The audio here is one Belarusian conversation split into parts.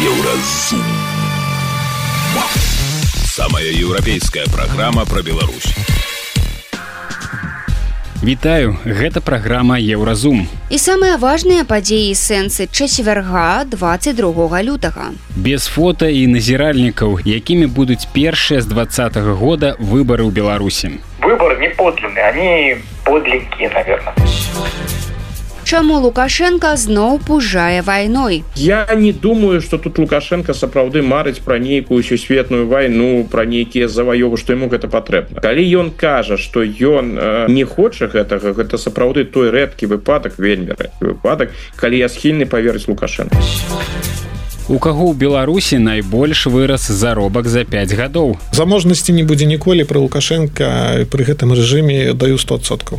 Еўразум. Самая еўрапейская праграма пра Беларусь. Вітаю, гэта праграма Еўразум. І самыя важныя падзеі сэнсы чацвярга 22 лютага. Без фота і назіральнікаў, якімі будуць першыя з двадцатого года выбары ў Беларусі. Выбор не подлинный, они подлинные, наверное. Чаму Лукашенко зноў пужае вайной? Я не думаю что тут лукашенко сапраўды марыць пра нейкую сусветную вайну пра нейкія заваёвы што ему гэта патрэбна. Калі ён кажа что ён э, не хоча гэтага гэта сапраўды той рэдкі выпадак вельмі рэдкі выпадак калі я схільны паверыць лукашенко У каго ў беларусі найбольш вырас заробак за 5 гадоў? Заможнасці не будзе ніколі пры лукашенко пры гэтым рэжыме даю 100соткаў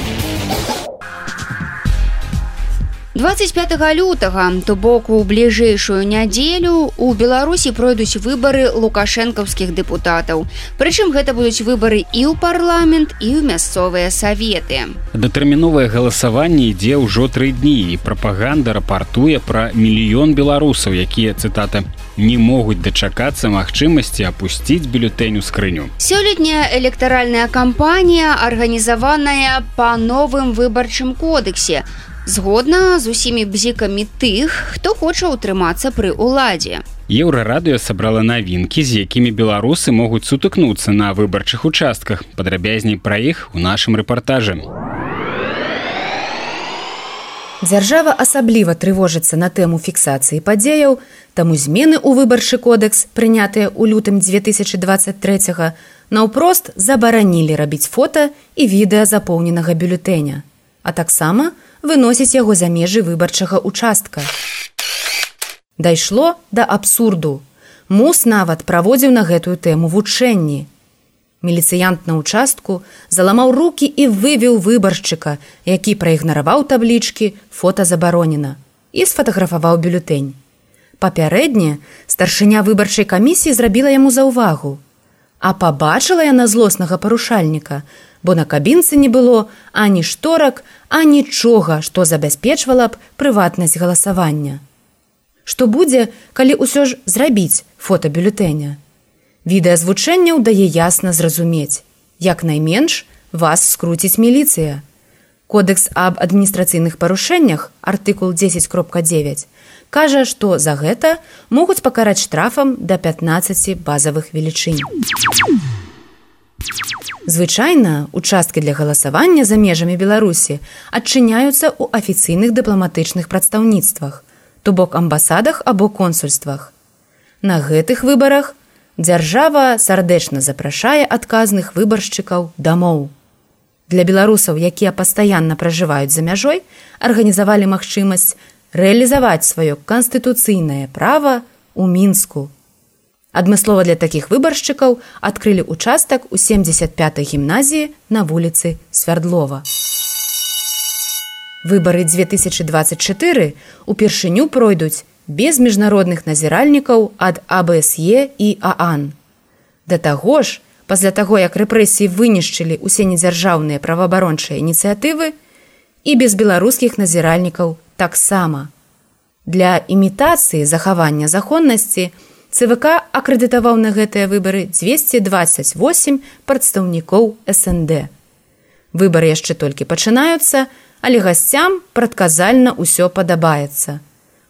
25 лютага то бок у бліжэйшую нядзелю у беларусі пройдуць выбары лукашэнкаўскіх дэпутатаў. Прычым гэта будуць выбары і ў парламент і ў мясцовыя саветы. Датэрміновае галасаванне ідзе ўжо тры дні і прапаганда рапартуе пра мільён беларусаў якія цытата не могуць дачакацца магчымасці апусціць бюлетэнь у скрыню сёлетняя электаральная кампанія арганізаваная па новым выбарчым кодексе згодна з усімі бзікамі тых хто хоча ўтрымацца пры ўладзе. Еўрарадыё сабрала навінкі з якімі беларусы могуць сутыкнуцца на выбарчых участках падрабязней пра іх у нашым рэпартажы. Дзяржава асабліва трывожыцца на тэму фіксацыі падзеяў таму змены ў выбарчы кодекс прынятыя ў лютым 2023 наўпрост забаранілі рабіць фота і відэа запоўненага бюлетэня а таксама выносіць яго за межы выбарчага участка. Дайшло да абсурду. Мус нават праводзіў на гэтую тэму вучэнні. Міліцыянт на участку заламаў руки і вывеў выбаршчыка, які праігнараваў таблічкі фота забаронена і сфатаграфаваў бюлетэнь. Папярэдне старшыня выбарчай камісіі зрабіла яму заўвагу. А пабачыла яна злоснага парушальніка, бо на кабінцы не было ані шторак, а нічога, што забяспечвала б прыватнасць галасавання. Што будзе, калі ўсё ж зрабіць фотабюлетэня? Відэазвучэнняў дае ясна зразумець. Як найменш вас скруціць міліцыя. Кодэкс аб адміністрацыйных парушэннях артыкул 10.9 кажа, што за гэта могуць пакараць штрафам да 15 базавых велічынь. Звычайна участкі для галасавання за межамі Беларусі адчыняюцца ў афіцыйных дыпламатычных прадстаўніцтвах, то бок амбасадах або консульствах. На гэтых выбарах дзяржава сардэчна запрашае адказных выбаршчыкаў дамоў. Для беларусаў, якія пастаянна пражываюць за мяжой, арганізавалі магчымасць рэалізаваць сваё канстытуцыйнае права ў мінску Адмыслова для такіх выбаршчыкаў адкрылі участак у 75 гімназіі на вуліцы Свярдлова. Выбары 2024 упершыню пройдуць без міжнародных назіральнікаў ад АБСЕ і ААН. Да таго ж, пасля таго, як рэпрэсіі вынішчылі ўсе недзяржаўныя праваабарончыя ініцыятывы і без беларускіх назіральнікаў таксама. Для імітацыі захавання законнасці, ЦВК акрэдытаваў на гэтыя выбары 228 прадстаўнікоў СНД. Выбары яшчэ толькі пачынаюцца, але гасцям прадказальна ўсё падабаецца.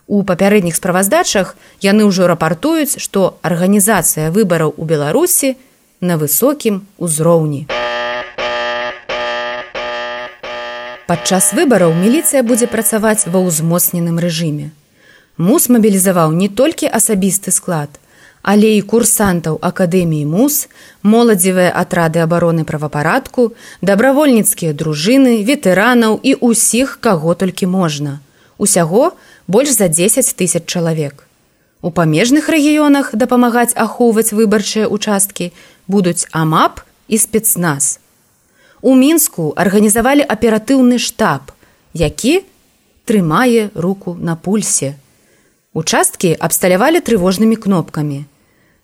У папярэдніх справаздачах яны ўжо рапартуюць, што арганізацыя выбараў у Беларусі на высокім узроўні. Падчас выбараў міліцыя будзе працаваць ва ўзмоцненым рэжыме. Мус мабілізаваў не толькі асабісты склад, але і курсантаў акадэміі мус, моладзевыя атрады абароны правапарадку, дабравольніцкія дружыны, ветэранаў і ўсіх, каго толькі можна. Усяго больш за 10 тысяч чалавек. У памежных рэгіёнах дапамагаць ахоўваць выбарчыя участкі будуць амап і спецназ. У мінску арганізавалі аператыўны штаб, які трымае руку на пульсе. Участкі абсталявалі трывожнымі кнопкамі.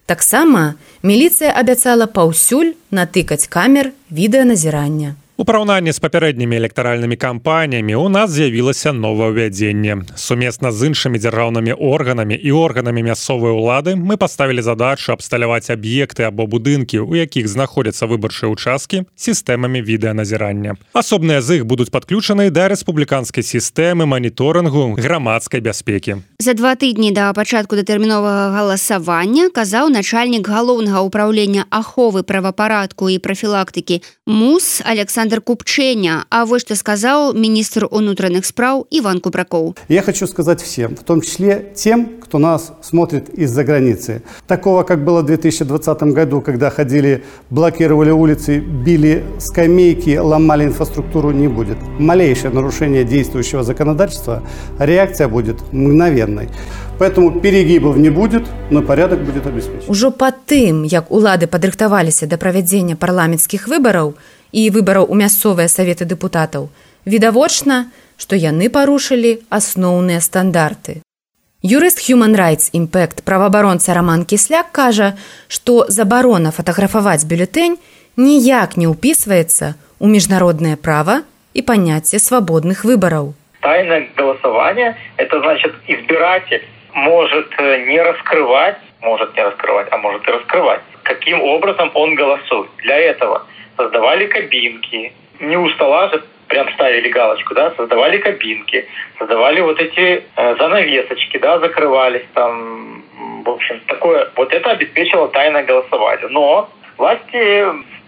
Таксама міліцыя абяцала паўсюль натыкаць камер відэаназірання. У параўнанні з папярэднімі электаральнымі кампаніямі у нас з'явілася новаўвядзенне. Сумесна з іншымі дзяржаўнымі органамі і органамі мясцовай улады мы паставілі задачу абсталяваць аб'екты або будынкі, у якіх знаходзяцца выбарчыя ўчасткі сістэмамі відэаназірання. Асобныя з іх будуць падключаны да рэспубліканскай сістэмы маніторынгу грамадскай бяспекі. За два тыдні да пачатку датэрміновага галасавання казаў начальнік галоўнага ўправлення аховы правапарадку і прафілактыкі мус Александр Александр Купченя. А вот что сказал министр внутренних справ Иван Купраков. Я хочу сказать всем, в том числе тем, кто нас смотрит из-за границы. Такого, как было в 2020 году, когда ходили, блокировали улицы, били скамейки, ломали инфраструктуру, не будет. Малейшее нарушение действующего законодательства, реакция будет мгновенной. Поэтому перегибов не будет, но порядок будет обеспечен. Уже по тем, как улады падрыхтаваліся до проведения парламентских выборов, і выбараў у мясцовыя саветы дэпутатаў, відавочна, што яны парушылі асноўныя стандарты. Юрыст Human Rights Impact праваабаронца Раман Кісляк кажа, што забарона фатаграфаваць бюлетэнь ніяк не ўпісваецца ў міжнароднае права і паняцце свабодных выбараў. Тайное голосование – это значит избиратель может э, не раскрывать, может не раскрывать, а может и раскрывать, каким образом он голосует. Для этого – создавали кабинки. Не у стола же прям ставили галочку, да, создавали кабинки, создавали вот эти э, занавесочки, да, закрывались там, в общем, такое, вот это обеспечило тайное голосование. Но власти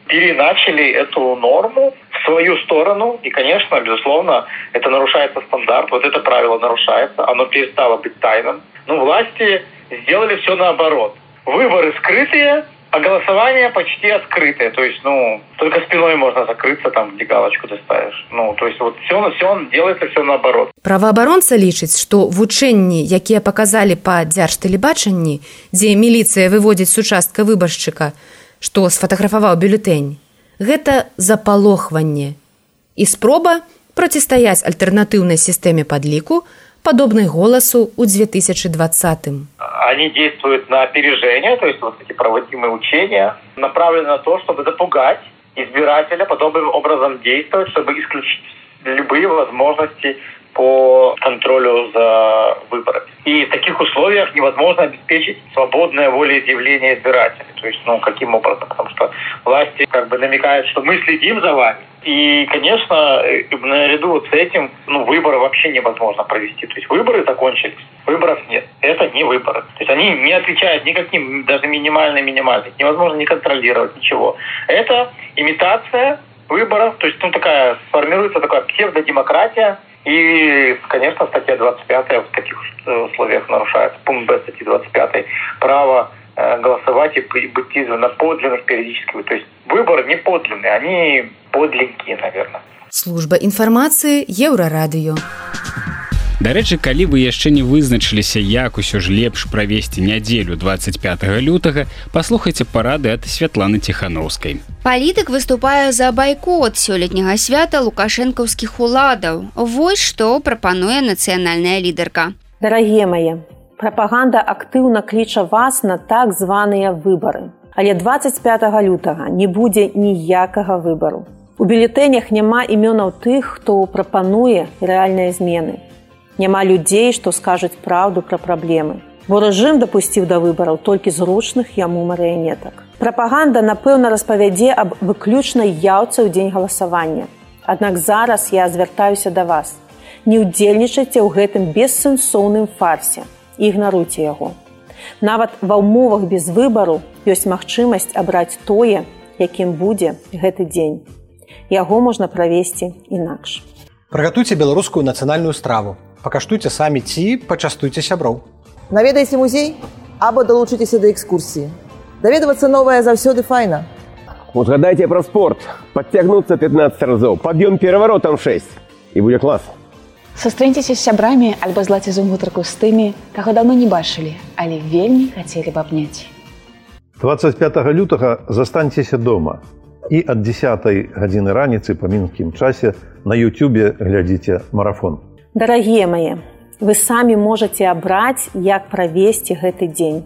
переначали эту норму в свою сторону, и, конечно, безусловно, это нарушается стандарт, вот это правило нарушается, оно перестало быть тайным. Но власти сделали все наоборот. Выборы скрытые, а голосование почти открытое. То есть, ну, только спиной можно закрыться, там, где галочку ты ставишь. Ну, то есть, вот все, все делается все наоборот. Правоабаронца лічыць, што вучэнні, якія паказалі па дзяржтэлебачанні, дзе міліцыя выводзіць сучастка выбаршчыка, што сфатаграфаваў бюлетэнь, гэта запалохванне. І спроба процістаяць альтэрнатыўнай сістэме падліку, подобной голосу у 2020 -м. Они действуют на опережение, то есть вот эти проводимые учения направлены на то, чтобы запугать избирателя, подобным образом действовать, чтобы исключить любые возможности по контролю за выборами. И в таких условиях невозможно обеспечить свободное волеизъявление избирателей. То есть, ну, каким образом? Потому что власти как бы намекают, что мы следим за вами. И, конечно, наряду вот с этим, ну, выборы вообще невозможно провести. То есть выборы закончились, выборов нет. Это не выборы. То есть они не отвечают никаким, даже минимально-минимально. Невозможно не контролировать ничего. Это имитация выборов, то есть, ну, такая, сформируется такая псевдодемократия, и, конечно, статья 25 в таких условиях нарушается, пункт Б статьи 25, право э, голосовать и быть на подлинных периодически. То есть выборы не подлинные, они подлинки, наверное. Служба інфармацыі еўрарадыё. Дарэчы, калі вы яшчэ не вызначыліся, як усё ж лепш правесці нядзелю 25 лютага, паслухайце парады ад святланы ціханаўскай. Палітык выступае за байкот сёлетняга свята лукашэнкаўскіх уладаў. Вось што прапануе нацыянальная лідарка. Дарагі мае, прапаганда актыўна кліча вас на так званыя выбары. Але 25 лютага не будзе ніякага выбару. У бюлетэнях няма імёнаў тых, хто прапануе рэальныя змены няма людзей, што скажуць праўду пра праблемы. Бо рэжым дапусціў да выбараў толькі зручных яму марыянетак. Прапаганда, напэўна, распавядзе аб выключнай яўцы ў дзень галасавання. Аднак зараз я звяртаюся да вас. Не ўдзельнічайце ў гэтым бессэнсоўным фарсе і ігнаруйце яго. Нават ва ўмовах без выбару ёсць магчымасць абраць тое, якім будзе гэты дзень. Яго можна правесці інакш. Прыгатуйце беларускую нацыянальную страву пакаштуйце самі ці пачастуйце сяброў. Наведайце музей або далучыцеся да экскурсіі. Даведвацца новае заўсёды файна. Узгадайце пра спорт. Подцягнуцца 15 разоў. Пад'ём пераваротам 6 і будзе клас. Сустрэньцеся з сябрамі альбо злаце зум гутарку з тымі каго давно не бачылі але вельмі хацелі б абняць. 25 лютага застаньцеся дома. І ад 10 гадзіны раніцы па мінскім часе на ютюбе глядзіце марафон Дарагія мае, вы самі можаце абраць, як правесці гэты дзень.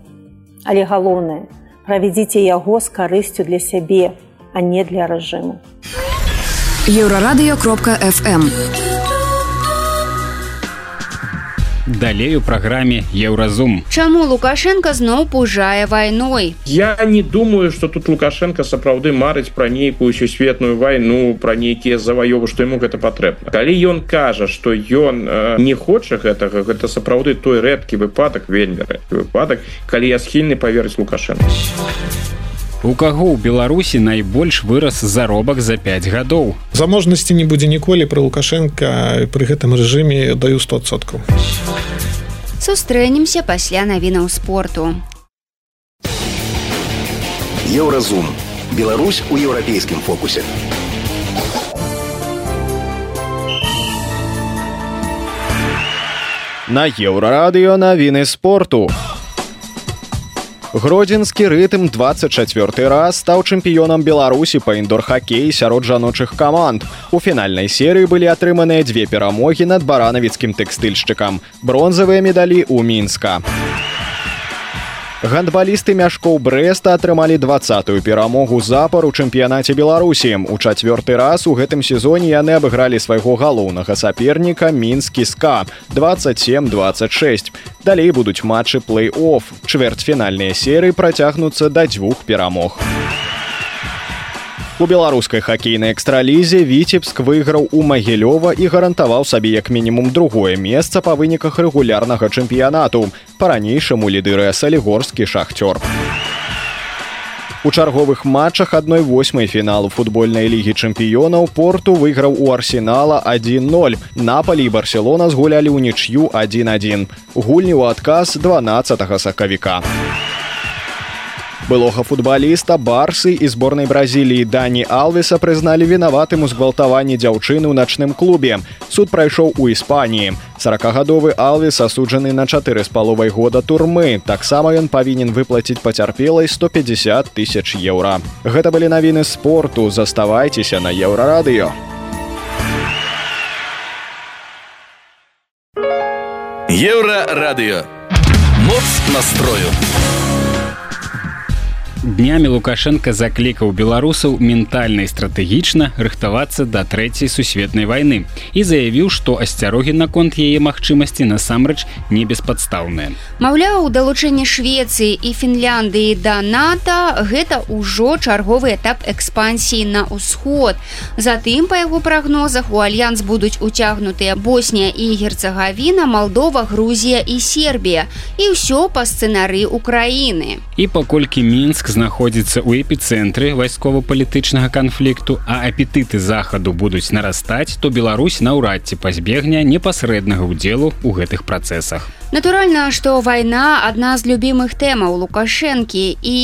Але галоўнае, правядзіце яго з карысцю для сябе а не для рэжыму еўрарадыё кропка фм далей у праграме еўразум Чаму лукашенко зноў пужае вайной? Я не думаю что тут лукашенко сапраўды марыць пра нейкую сусветную вайну пра нейкія заваёвы што ему гэта патрэбна. Калі ён кажа что ён э, не хоча гэтага гэта сапраўды той рэдкі выпадак вельмі выпадак калі я схільны паверыць лукашенко У каго ў Беларусі найбольш вырас заробак за 5 гадоў. Заможнасці не будзе ніколі пры Лукашенко пры гэтым рэжыме даю 100соткаў. Сустрэнемся пасля навінаў спорту. Еўразум. Беларусь у еўрапейскім фокусе. На еўрарадыё навіны спорту. Гродзенскі рытм 24 раз стаў чэмпіёнам Беларусі па індор-хакеі сярод жаночых каманд. У фінальнай серыі былі атрыманыя дзве перамогі над баранавіцкім тэкстыльшчыкам. Бронзавыя медалі ў мінска. Гандбалісты мяшкоў Брэста атрымалі двадцатую перамогу запар у чэмпіянаце Беларусі. У чацвёрты раз у гэтым сезоне яны абыгралі свайго галоўнага саперніка мінскі ска 27-26. Далей будуць матчы плей-офф. Чвэрцьфінальныя серыі працягнуцца да дзвюх перамог. У беларускай хакейнай экстралізе віцебск выйграў у магілёва і гарантаваў сабе як мінімум другое месца па выніках рэгулярнага чэмпіянату. Па-ранейшаму лідырыя салігорскі шахцёр. У чарговых матчах адной восьмай фіналу футбольнай лігі чэмпіёнаў порту выйграў у арсенала 1-0. Напалі і барселона згулялі ў нічю 1-1. Гульні ў адказ 12 сакавіка былога футбаліста барсы і зборнай бразіліі дані алвеса прызналі вінаватым у згвалтаванні дзяўчыны ў начным клубе. Суд прайшоў у іспаніі. Сорокагадовы алвес асуджаны на чатыры з паловай года турмы. Таксама ён павінен выплаціць пацярпелай 150 тысяч еўра. Гэта былі навіны спорту. Заставайцеся на еўрарадыё. Еўра радыё моц настрою Днямі Лукашенко заклікаў беларусаў ментальна і стратэгічна рыхтавацца да трэцяй сусветнай вайны і заявіў, што асцярогі наконт яе магчымасці насамрэч не беспадстаўныя. Маўляў, далучэнне Швецыі і Фінляндыі да НАТО гэта ўжо чарговы этап экспансіі на ўсход. Затым па яго прагнозах у альянс будуць уцягнутыя Боснія і Герцагавіна, Малдова, Грузія і Сербія і ўсё па сцэнары Украіны. І паколькі мінск знаходзіцца ў эпіцэнтры вайскова-палітычнага канфлікту, а апетыты захаду будуць нарастаць, то Беларусь наўрад ці пазбегне непасрэднага ўдзелу ў гэтых працэсах. Натуральна, што вайна адна з любімых тэмаў лукашэнкі і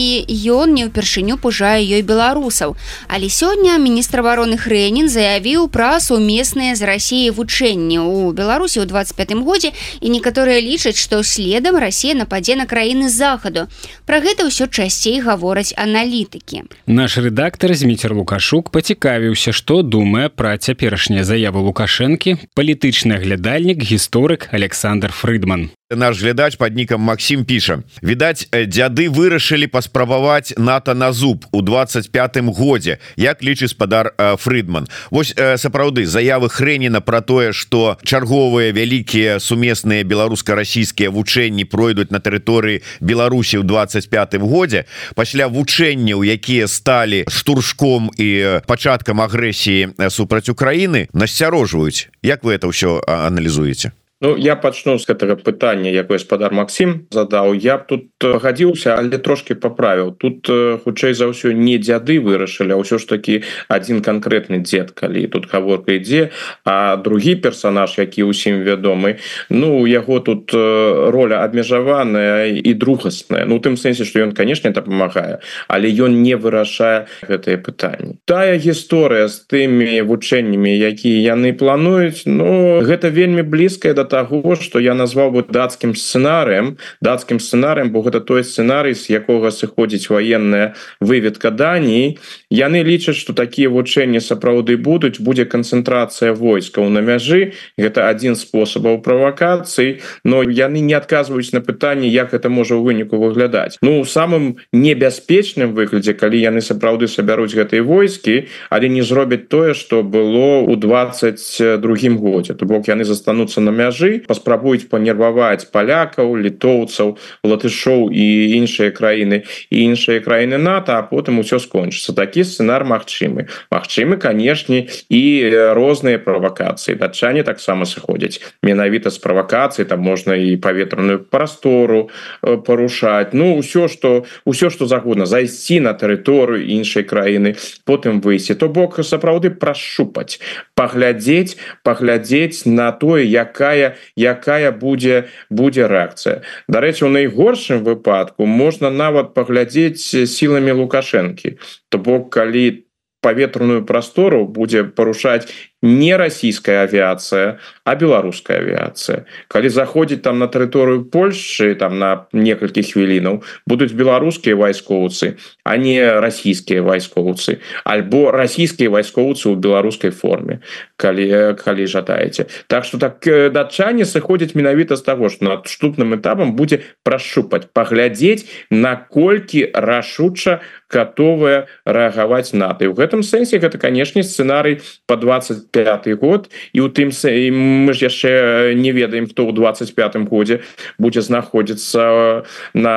ён не ўпершыню пужае ёй беларусаў. Але сёння міністр абароны Хрэнін заявіў пра сумесныя з рассіяй вучэнні ў Беларусі ў 25 годзе і некаторыя лічаць, што следам Расія нападзе на краіны захаду. Пра гэта ўсё часцей гавораць аналітыкі. Наш рэдактар Зміцер Лукашук пацікавіўся, што думае пра цяперашнія заявы лукашэнкі, палітычны аглядальнік гісторык Александр Фрыдман. Наш глядач под нікам Макссім піша відаць дзяды вырашылі паспрабаваць нато на зуб у 25 годзе як лічы спадар Фрыдман Вось сапраўды заявы хрэніна про тое что чарговыя вялікія сумесныя беларуска-расійскія вучэнні пройдуць на тэрыторыі Беларусі ў 25 годзе пасля вучэнняў якія сталі штуршком і пачаткам агрэсіі супраць Украіны насцярожваюць. Як вы это ўсё аналізуеце Ну я пачну з гэтага пытання якое спадар Макссім задаў. Я б тут гадзіўся але трошки паправіў тут хутчэй за ўсё не дзяды вырашылі ўсё ж таки один конкретны дзед калі тут гаворка ідзе а другі персонаж які ўсім вядомы Ну яго тут роля абмежаваная і другасная Ну тым сэнсе что ён конечно дапамагае але ён не вырашае гэтые пытанні тая гісторыя з тымі вучэннямі якія яны плануюць Ну гэта вельмі блізкая да таго что я назваў бы дацкім сцэнарыем дацкім сцэнарыем бо гэта той сцэнарый з якога сыходзіць военная выведка Даніі. Яны лічаць что такія вучэнні сапраўды будуць будзе канцэнтрацыя войскаў на мяжы. Гэта один спосабаў правакацыі но яны не адказваюць на пытанне як это можа ў выніку выглядаць. Ну самым небяспечным выглядзе калі яны сапраўды сабяруць гэтыя войскі але не зробяць тое что было у 22 годзе. То бок яны застануцца на мяжы паспрабуюць панерваваць палякаў літоўцаў латышоў і іншыя краіны і іншыя краіны НАТО а потым усё скончыцца такі сцэнар магчымы Магчымы канешне і розныя правакацыі датчане таксама сыходзяць менавіта з правакацыі там можна і паветраную прастору парушаць ну ўсё что ўсё что загодна зайсці на тэрыторыю іншай краіны потым выйсці то бок сапраўды прашупаць паглядзець паглядзець на тое якая якая будзе будзе рэакцыя дарэчы у найгоршым выпадку можна нават паглядзець сіламі лукашэнкі. То бок калі паветраную прастору будзе парушаць не расійская авіяцыя а беларуская авіяцыя калі заходзіць там на тэрыторыю Польшчы там на некалькі хвілінаў будуць беларускія вайскоўцы а не расійскія вайскоўцы альбо расійскія вайскоўцы ў беларускай форме калі калі жадаеце так что так датчане сыходзяць менавіта з таго что наступным этапам будзе прашупаць паглядзець наколькі рашуча готовая рэагаваць наты ў гэтым сэнсе гэта канешне сцэнарый по 20 25 год і у тым мы ж яшчэ не ведаем хто ў 25 годзе будзе знаходзіцца на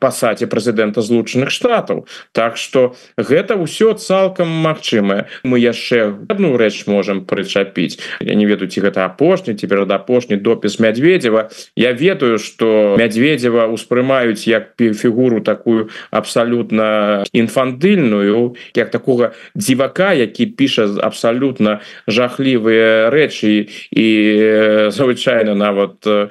пасаце прэзідэнта злучаных штатаў Так что гэта ўсё цалкам магчымае мы яшчэ одну рэч можемм прычапіць я не ведаю ці гэта апошні ці перад апошні допіс мядзведзева я ведаю что мядзведзева успрымаюць як фігуру такую абсалютна інфантыльную як такога дзівака які піша абсалютна жахлівыя рэчы і звычайна нават у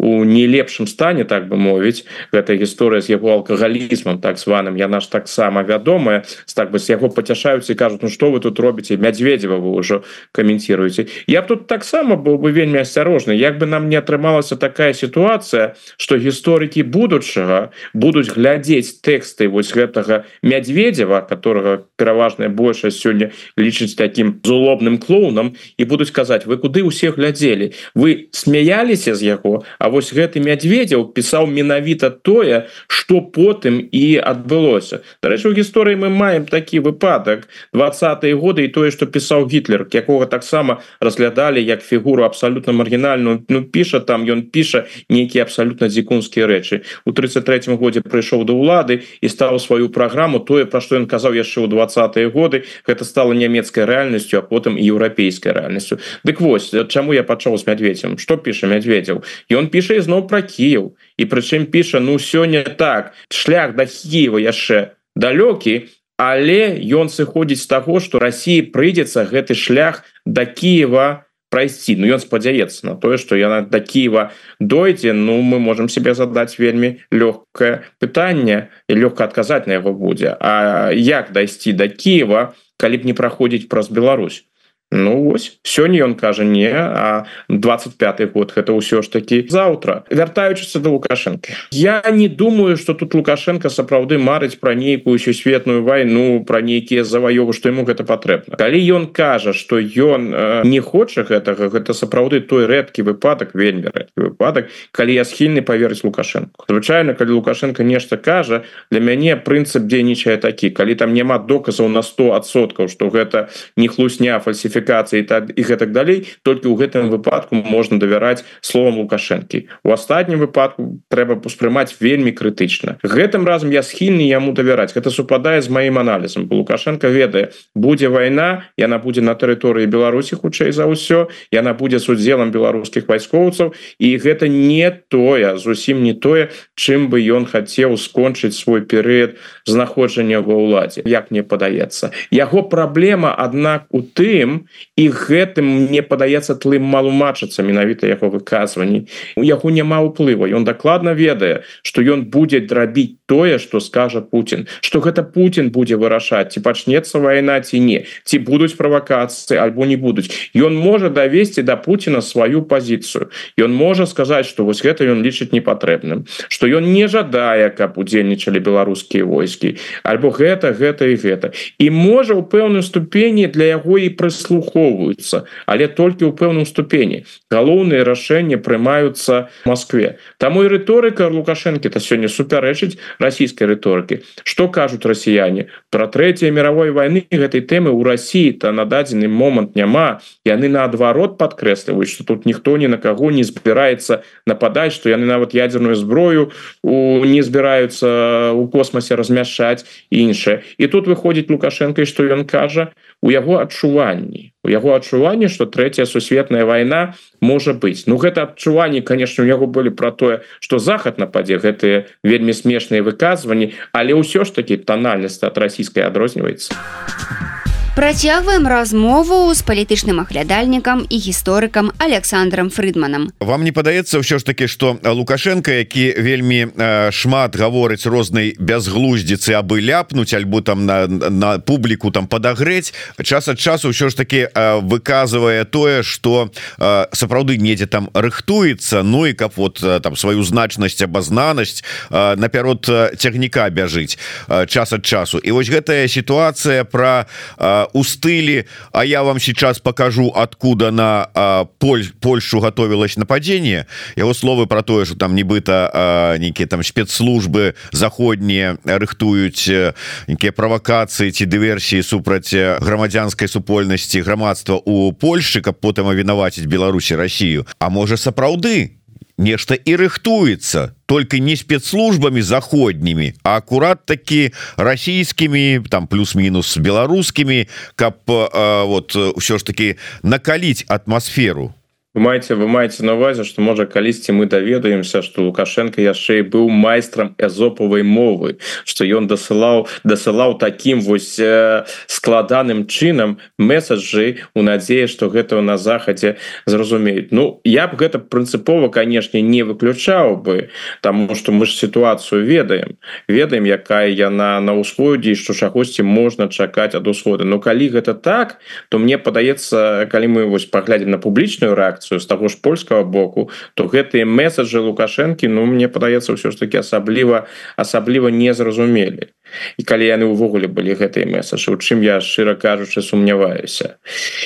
не лепшым стане так бы мовіць. Гэта гісторыя з яго алкагалізмам так званым. Яна ж таксама вядомая. Так бы з яго пацяшаюцца і кажуць Ну что вы тут робіце? Мядзведзева вы ўжо каменціруеце я б тут таксама быў бы вельмі асцярожны. Як бы нам не атрымалася такая сітуацыя что гісторыкі будучага будуць глядзець тэксты вось гэтага мядзведзева которого пераважная большасць сёння лічыць таким злобным клоунам і будуць казаць вы куды усе глядзелі? Вы смяяліся з яго а вось гэты мядзведзяў пісаў менавіта тое что потым і адбылося. Дарэчы у гісторыі мы маем такі выпадак. Двадцатые годы і тое что пісаў гітлер якога таксама разглядалі як фігуру абсолютно маргінальную. Ну піша там ён піша нейкія абсолютно дзікунскія рэчы. У 33 годзе прыйшоў да ўлады і стаў сваю праграму тое пра што ён казаў яшчэ ў двадцатые годы гэта стала нямецкай рэальнасцю а потым еўрапейскай рэальнасцю. Дык вось чаму я пачаў з мядведзем что піша мядведзяў ён піша піша ізноў пра Кіев і прычым піша ну сёння так шлях да Киева яшчэ далёкі але ён сыходзіць з таго што Росіі прыйдзецца гэты шлях да Киева прайсці Ну ён спадзяецца на тое што яна да Киева дойдзе. Ну мы можемм себе задаць вельмі лёгкае пытанне і лёгка адказаць на яго будзе. А як дайсці да Киева калі б не праходзіць праз Беларусь Ну вось сёння ён кажа не а 25 год гэта ўсё ж таки заўтра вяртаючыся до лукашэнкі. Я не думаю что тут лукашенко сапраўды марыць пра нейкую сусветную вайну пра нейкія заваёвы што ему гэта патрэбна калі ён кажа что ён э, не хоча гэтага гэта сапраўды той рэдкі выпадак вельмі выпадак калі я схільны поверыць лукашенко звычайно калі лукашенко нешта кажа для мяне прынцып дзейнічае такі. Калі там няма доказаў на 100соткаў что гэта не хлусня фальсифікацыя фальсіфікацыі так і гэтак далей толькі ў гэтым выпадку можна давяраць словам лукашэнкі у астатнім выпадку трэба успрымаць вельмі крытычна гэтым разам я схільны яму давяраць гэта супадае з маім аналізам лукашенко ведае будзе вайна яна будзе на тэрыторыі беларусі хутчэй за ўсё яна будзе с удзелам беларускіх вайскоўцаў і гэта не тое зусім не тое чым бы ён хацеў скончыць свой перыяд знаходжання ва ўладзе як мне падаецца. Яго праблема аднак у тым і гэтым мне падаецца тлым малумачыцца менавіта яго выказванні. У яго няма ўплыву ён дакладна ведае что ён будзе драбіць тое что скажа Путин. Что гэта Путин будзе вырашаць ці пачнецца вайна ці не ці будуць правакацыі альбо не будуць ён можа давесці да Путина сваю пазіцыю ён можа сказаць что вось гэта ён лічыць непатрэбным что ён не жадае каб удзельнічалі беларускія войскі альбо гэта гэта і гэта і можа у пэўным ступені для яго і прыслухоўваюцца але толькі ў пэўным ступені галоўныя рашэнні прымаюцца Москве. Таму і рыторыка лукашэнкі то сёння супярэчыць расійскай рыторыкі. Что кажуць расіяне? Про трэцяй мировой войны гэтай тэмы у Росіі то на дадзены момант няма. Яны наадварот подкрэсліваюць что тут ніхто ні на каго не збіраецца нападаць что яны нават ядерную зброю у не збіраюцца у космосе размяшаць іншае. І тут выходзіць лукашенко что ён кажа у яго адчуванні. У яго адчуванні что третья сусветная война можа быть ну гэта адчуванні конечно у яго былі про тое что захад нападзе гэтые вельмі смешныя выказванні але ўсё ж таки тональнасць от расійскай адрозніваецца. а Працягваем размову з палітычным аглядальнікам і гісторыкам Александром Фрыдманам. Вам не падаецца ўсё ж таки, што Лукашенко, які вельмі э, шмат гаворыць рознай бязглуздзіцы абы ляпнуць альбо там на, на публіку там падагрэць, час ад часу ўсё ж таки э, выказвае тое, што э, сапраўды недзе там рыхтуецца, ну і каб вот э, там сваю значнасць абазнанасць э, напярод цягніка бяжыць э, час ад часу. І вось гэтая сітуацыя пра э, у стыле А я вам сейчас покажу откуда на Поль Польшу готовилась нападение. Его словы про тое что там нібыта некіе там спецслужбы заходние рыхтуюць некіе правокацыі ці дыверсіі супраць грамадзянской супольнасці грамадства у Польшы каб потым авінаваціць Беларусі Россию. А можа сапраўды нешта і рыхтуецца только не спецслужбами заходнімі а аккурат таки расійскімі там плюс-мінус беларускімі каб э, вот ўсё ж таки накаліць атмасферу вы маеце вы маеце на увазе что можа калісьці мы даведаемся что лукашенко яшчэ і быў майстрам эзопавай мовы что ён дасылаў дасылаў таким вось э, складаным чынам месаджы у надзеі что гэта на захадзе зразумеюць. Ну я б гэта прынцыпова канешне не выключаў бы тому что мы ж сітуацыю ведаем. Ведаем якая яна на ўсходзе что чагосьці можна чакаць ад усхода но калі гэта так то мне падаецца калі мы вось паглядзім на публічную рэакцыю з таго ж польскага боку то гэтыя месаджы лукашэнкі Ну мне падаецца ўсё ж таки асабліва асабліва не зразумелі. І калі яны ўвогуле былі гэтыя месаджы у чым я шчыра кажучы сумняваюся.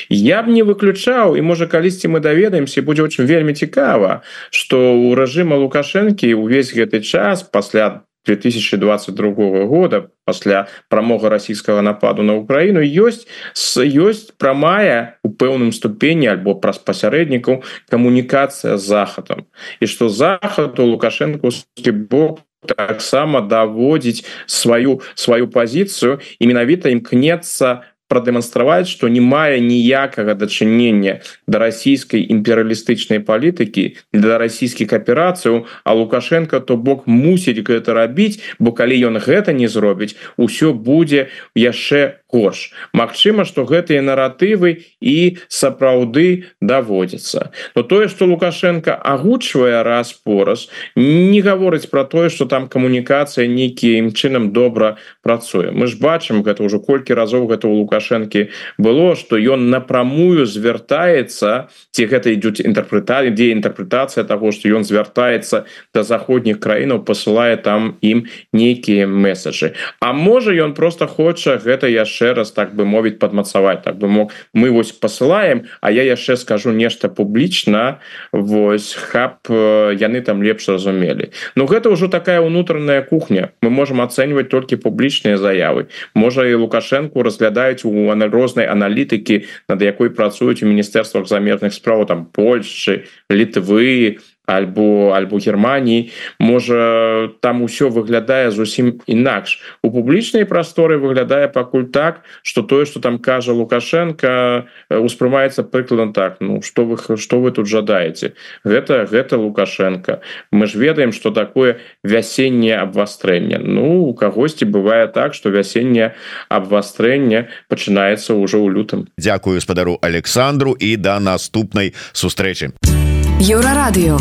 Я б не выключаў і можа калісьці мы даведаемся будзе очень вельмі цікава что у рэжыма лукашэнкі увесь гэты час пасля 2022 года пасля прамога расійскага нападу на Украіну ёсць ёсць прамая у пэўным ступені альбо праз пасярэднікаў камунікацыя захадам і што захаду лукашэнкаўскі бок таксама даводзіць сваю сваю пазіцыю і менавіта імкнецца прадэманстраваць што не мае ніякага дачынення да расійскай імперыялістычнай палітыкі для расійскіх аперацыяў а лукашенко то бок мусіць гэта рабіць бо калі ён гэта не зробіць усё будзе яшчэ горш Магчыма что гэтыя наратывы і сапраўды даводзяцца. Но тое что лукашенко агучвае раз пораз не гаворыць про тое что там камунікацыя нейкім чынам добра працуе. Мы ж бачым гэта ўжо колькі разоў гэта у лукашэнкі было что ён напрамую звяртаецца ці гэта ідуць інтэрпрэталі дзе інтэрпрэтацыя того что ён звяртаецца до заходніх краінаў посылае там ім нейкія месаджы А можа ён просто хоча гэта яшчэ яшчэ раз так бы мовіць падмацаваць. Так бы мог мы вось посылаем А я яшчэ скажу нешта публічна. Вось хаб яны там лепш разумелі. Ну гэта ўжо такая унутраная кухня. Мы можем ацэньваць толькі публічныя заявы. Можа і лукашенко разглядаюць у рознай аналітыкі над якой працуюць у міністэрствах замежных справ там Польшчы літвы альбо альбо Геррманіі можа там усё выглядае зусім інакш. У публічнай прасторы выглядае пакуль так что тое что там кажа лукашенко успрымаецца прыкладам так ну что вы что вы тут жадаеце? Гэта гэта лукашенко. Мы ж ведаем что такое вясенне абвастрэння ну у кагосьці бывае так что вясенне абвастрэння пачынаецца ўжо ў лютым. Дякую спадару Александру і да наступнай сустрэчы. а Еўрарадыё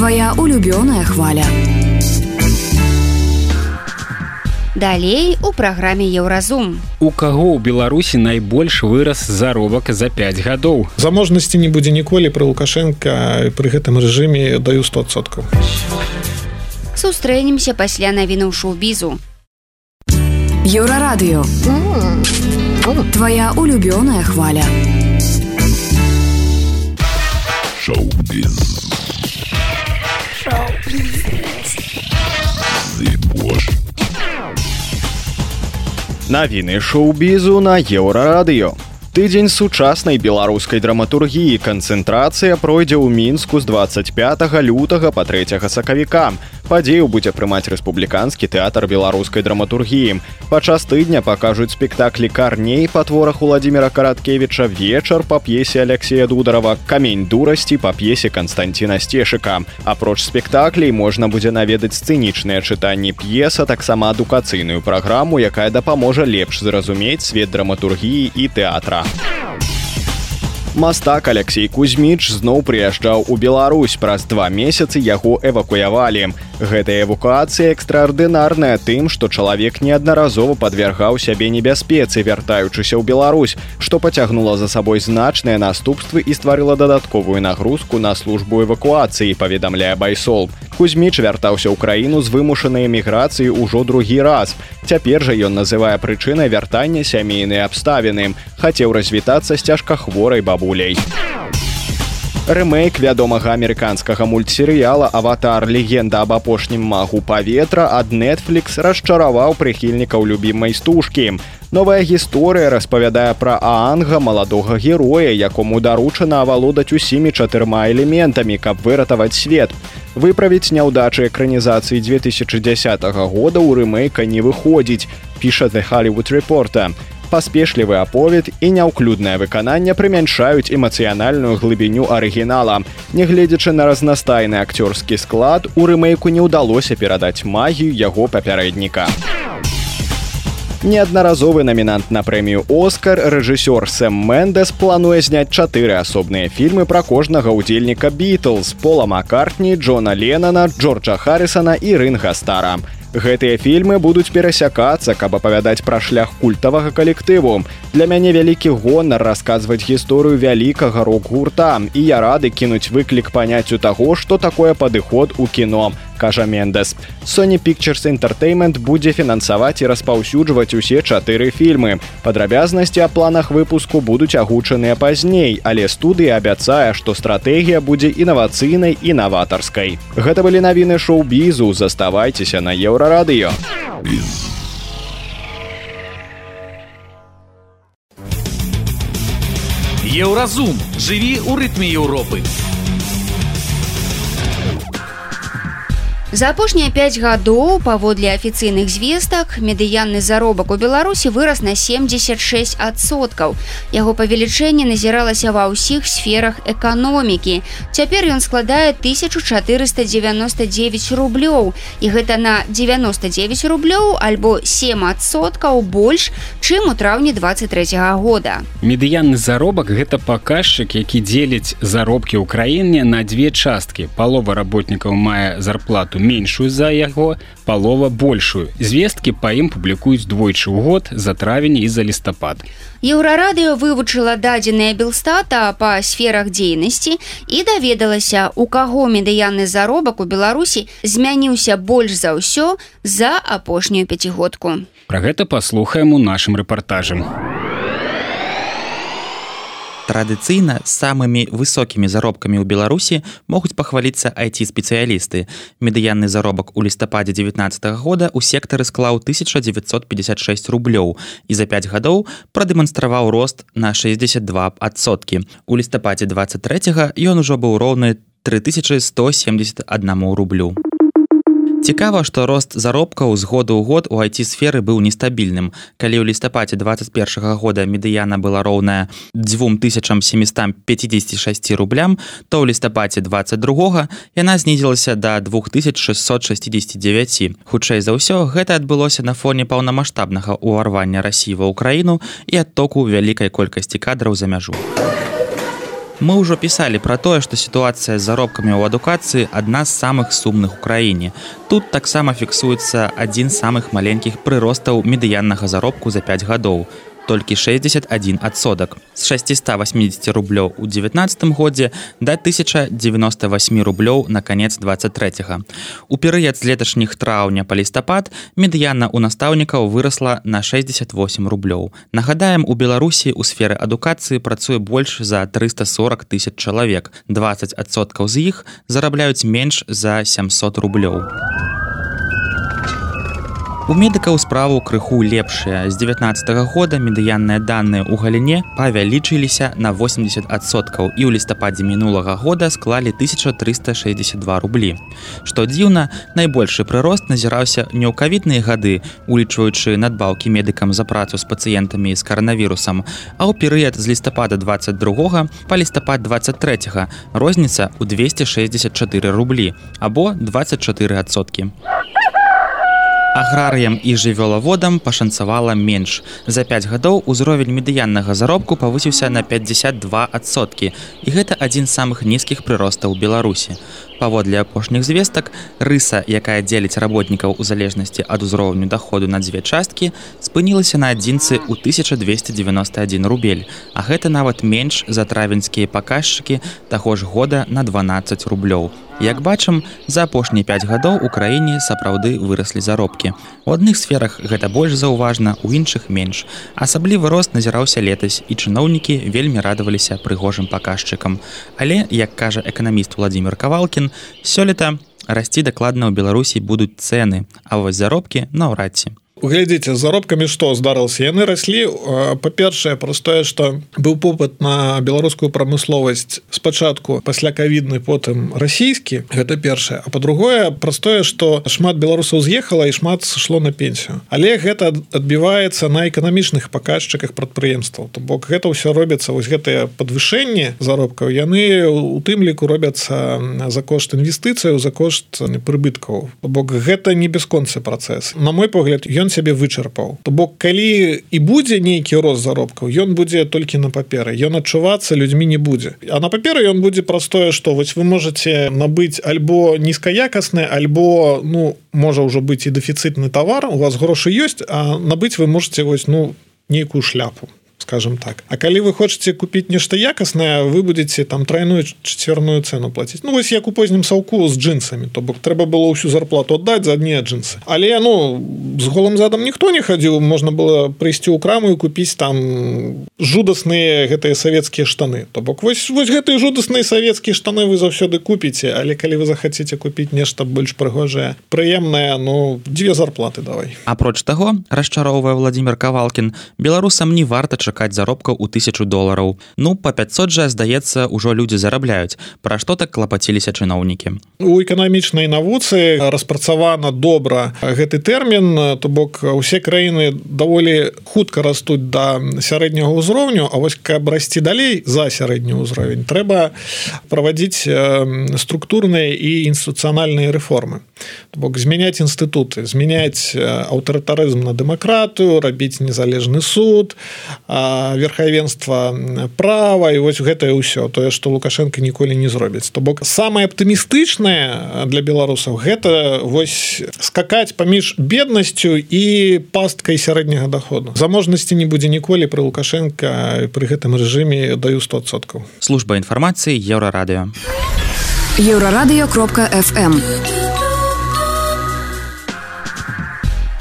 Твая улюбёная хваля. Далей у праграме еўразум. У каго ў Беларусі найбольш вырас заробак за 5 гадоў. Заможнасці не будзе ніколі пры Лукашенко пры гэтым рэжыме даю 100соткаў. Сустрэнемся пасля навіну шоу-бізу. Еўрарадыё. Твая улюбёная хваля. Шоу-біз. Навіны шоу-бізу на еўрарадыё. Тыдзень сучаснай беларускай драматургіі канцэнтрацыя пройдзе ў мінску з 25 лютага па 3 сакавіка. Падзею будзе прымаць рэспубліканскі тэатр беларускай драматургіі. Падчас тыдня пакажуць спектаклі карней па творах Владдзіміра караткевіча вечар па п'есе Алексея дударова камень дурасці па п'есе Канстанціна сцешыка. Апроч спектаклей можна будзе наведаць сцэнічныя чытанні п'еса таксама адукацыйную праграму, якая дапаможа лепш зразумець свет драматургіі і тэатра. Мастак Алексей Кузьміч зноў прыязджаў у Беларусь праз два месяцы яго эвакуявалі. Гэтая эвакуацыя экстраардынарная тым, што чалавек неаднаразова падвяргаў сябе небяспецы, вяртаючыся ў Беларусь, што пацягнула за сабой значныя наступствы і стварыла дадатковую нагрузку на службу эвакуацыі, паведамляе байсол. Кузьміч вяртаўся ў краіну з вымушанай эміграцыі ўжо другі раз. Цяпер жа ён называе прычынай вяртання сямейнай абставіны. Хацеў развітацца з цяжкахворай бабуляй. Рэмейк вядомага амерыканскага мультсерыяла аватар легенда аб апошнім магу паветра ад Netflix расчараваў прыхільнікаў любімай стужкі. Новая гісторыя распавядае пра аанга маладога героя, якому даручана авалодаць усімі чатырма элементамі, каб выратаваць свет. Выправіць няўдачы экранізацыі 2010 года ў рэмейка не выходзіць, піша The Hollywood Reporter паспешлівы аповед і няўклюднае выкананне прымяншаюць эмацыянальную глыбіню арыгінала. Нягледзячы на разнастайны акцёрскі склад, у рэмейку не ўдалося перадаць магію яго папярэдніка. Неаднаразовы намінант на прэмію Оскар рэжысёр Сэм Мендес плануе зняць чатыры асобныя фільмы пра кожнага ўдзельніка Бітлз, Пола Маккартні, Джона Ленана, Джорджа Харрысона і Рынга Стара. Гэтыя фільмы будуць перасякацца, каб апавядаць пра шлях культавага калектыву. Для мяне вялікі гонар расказваць гісторыю вялікага рок-гурта і я рады кінуць выклік паняццю таго, што такое падыход у кіно кажа Мендес. Sony Pictures Entertainment будзе фінансаваць і распаўсюджваць усе чатыры фільмы. Падрабязнасці аб планах выпуску будуць агучаныя пазней, але студыя абяцае, што стратэгія будзе інавацыйнай і наватарскай. Гэта былі навіны шоу-бізу, заставайцеся на еўрарадыё. Еўразум жыві ў рытме Еўропы. За апошнія 5 гадоў паводле афіцыйных звестак медыянны заробак у беларусі вырас на 76соткаў яго павелічэнне назіралася ва ўсіх сферах эканомікі цяпер ён складае 1499 рублёў і гэта на 99 рублёў альбо 7соткаў больш чым у траўні 23 -го года. Медыянны заробак гэта паказчык які дзеліць заробкі ў краіне на две часткі. Палова работнікаў мае зарплату меншую за яго палова большую. Звесткі па ім публікуюць двойчы ў год за травень і за лістапад. Еўрарадыё вывучыла дадзеныя белстата па сферах дзейнасці і даведалася у каго медыянны заробак у беларусі змяніўся больш за ўсё за апошнюю пяцігодку. Про гэта паслухаем у нашым рэпартажам у традыцыйна самымі высокімі заробкамі ў беларусі могуць пахваліцца айти-спецыялісты медыянны заробак у лістападзе 19 -го года у сектары склаў 1956 рублёў і за 5 гадоў прадэманстраваў рост на 62соткі у лістападзе 23 ён ужо быў роўны 3171 рублю Цікава, што рост заробкаў з года ў год у айти-сферы быў нестабільным. Калі ў лістапаце 21 года медыяна была роўная 2756 рублям, то ў лістапаце 22 яна знізілася да 2669. Хутчэй за ўсё гэта адбылося на фоне паўнамасштабнага ўварвання рассіва ў краіну і адтоку вялікай колькасці кадраў за мяжу. Мы ўжо пісалі пра тое, што сітуацыя з заробкамі ў адукацыі адна з самых сумных у краіне. Тут таксама фіксуецца адзін з самых маленькіх прыростаў медыяннага заробку за 5 гадоў толькі 61 адсотак з 680 рублёў у 19 годзе да 1098 рублёў на канец 23 -го. у перыяд з леташніх траўня па лістапад медыяна у настаўнікаў вырасла на 68 рублёў нагадаем у беларусі у сферы адукацыі працуе больш за 340 тысяч чалавек 20соткаў з іх зарабляюць менш за 700 рублёў у медыкаў справу крыху лепшая. З 19 -го года медыянныя даныя ў галіне павялічыліся на 80соткаў і ў лістападзе мінулага года склалі 1362 рублі. Што дзіўна, найбольшы прырост назіраўся не ў кавітныя гады, улічваючы надбаўкі медыкам за працу з пацыентамі з каранавірусам, а ў перыяд з лістапада 22 па лістапад 23 розніца ў 264 рублі або 24соткі. Аграрыям і жывёлаводам пашанцавала менш. За 5 гадоў узровень медыяннага заробку павысіўся на 52соткі. І гэта адзін з самых нізкіх прыростаў Беларусі. Паводле апошніх звестак, рыса, якая дзеліць работнікаў у залежнасці ад узроўню даходу на дзве часткі, спынілася на адзінцы ў 1291 рубель. А гэта нават менш за травеньскія паказчыкі таго ж года на 12 рублёў. Як бачым, за апошнія 5 гадоў у краіне сапраўды выраслі заробкі. У адных сферах гэта больш заўважна, у іншых менш. Асаблівы рост назіраўся летась і чыноўнікі вельмі радаваліся прыгожым паказчыкам. Але, як кажа эканаміст Владзімир Кавалкін, сёлета расці дакладна ў Беларусі будуць цэны, а вось заробкі наўрад ці глядзіце заробкамі што здарылася яны раслі па-першае простое что быў попыт на беларускую прамысловасць спачатку пасля кавідны потым расійскі гэта першае. А по-другое простое что шмат беларусаў з'ехала і шмат сышло на пенсію. Але гэта адбіваецца на эканамічных паказчыках прадпрыемстваў. То бок гэта ўсё робіцца вось гэтыя подвышэнні заробкаў яны у тым ліку робяцца за кошт інвестыцыяў за кошт прыбыткаў. Бок гэта не бясконцы працэс. На мой погляд ён сябе вычарпаў. То бок калі і будзе нейкі рост заробкаў ён будзе толькі на паперы. Ён адчувацца людзьмі не будзе. А на паперы ён будзе простое что вось вы можете набыць альбо нізкаякасны альбо ну можа ўжо быць і дэфіцытны товар у вас грошы ёсць а набыць вы можете вось ну нейкую шляпу скажем так. А калі вы хочетце купіць нешта якаснае вы будете там тройную чацвярную цену платіць Ну вось як у познім саўку з джинсами то бок трэба было ўсю зарплату аддаць за адне джинсы. Але ну з голым задам ніхто не хадзіў можна было прыйсці ў краму і купіць там жудасныя гэтыя савецкія штаны. То бок вось вось гэтыя жудасныя савецкія штаны вы заўсёды купіце але калі вы захацеце купіць нешта больш прыгожае прыемнае ну дзве зарплаты давай. Апроч таго расчароўвае владимир кавалкін беларусам не варта чакаць чакаць заробкаў у тысячу долараў ну по 500 жа здаецца ўжо людзі зарабляюць пра што так клапаціліся чыноўнікі у эканамічнай навуцы распрацавана добра гэты тэрмін то бок усе краіны даволі хутка растуць да сярэдняга ўзроўню А вось каб расці далей за сярэдні ўзровень трэба праводзіць структурныя і інстытуцыянальныя рэформы бок змяняць інстытуты змяняць аўтарытарызм на дэмакратыю рабіць незалежны суд а верхавенства права і вось гэтае ўсё тое што лукашенко ніколі не зробіць. То бок самае аптымістычнае для беларусаў гэта вось скакаць паміж беднасцю і пасткай сярэдняга доходу заможнасці не будзе ніколі пры лукашенко пры гэтым рэжыме даю 100соткаў служба інфармацыі еўрарадыо еўрарадыё кропка фм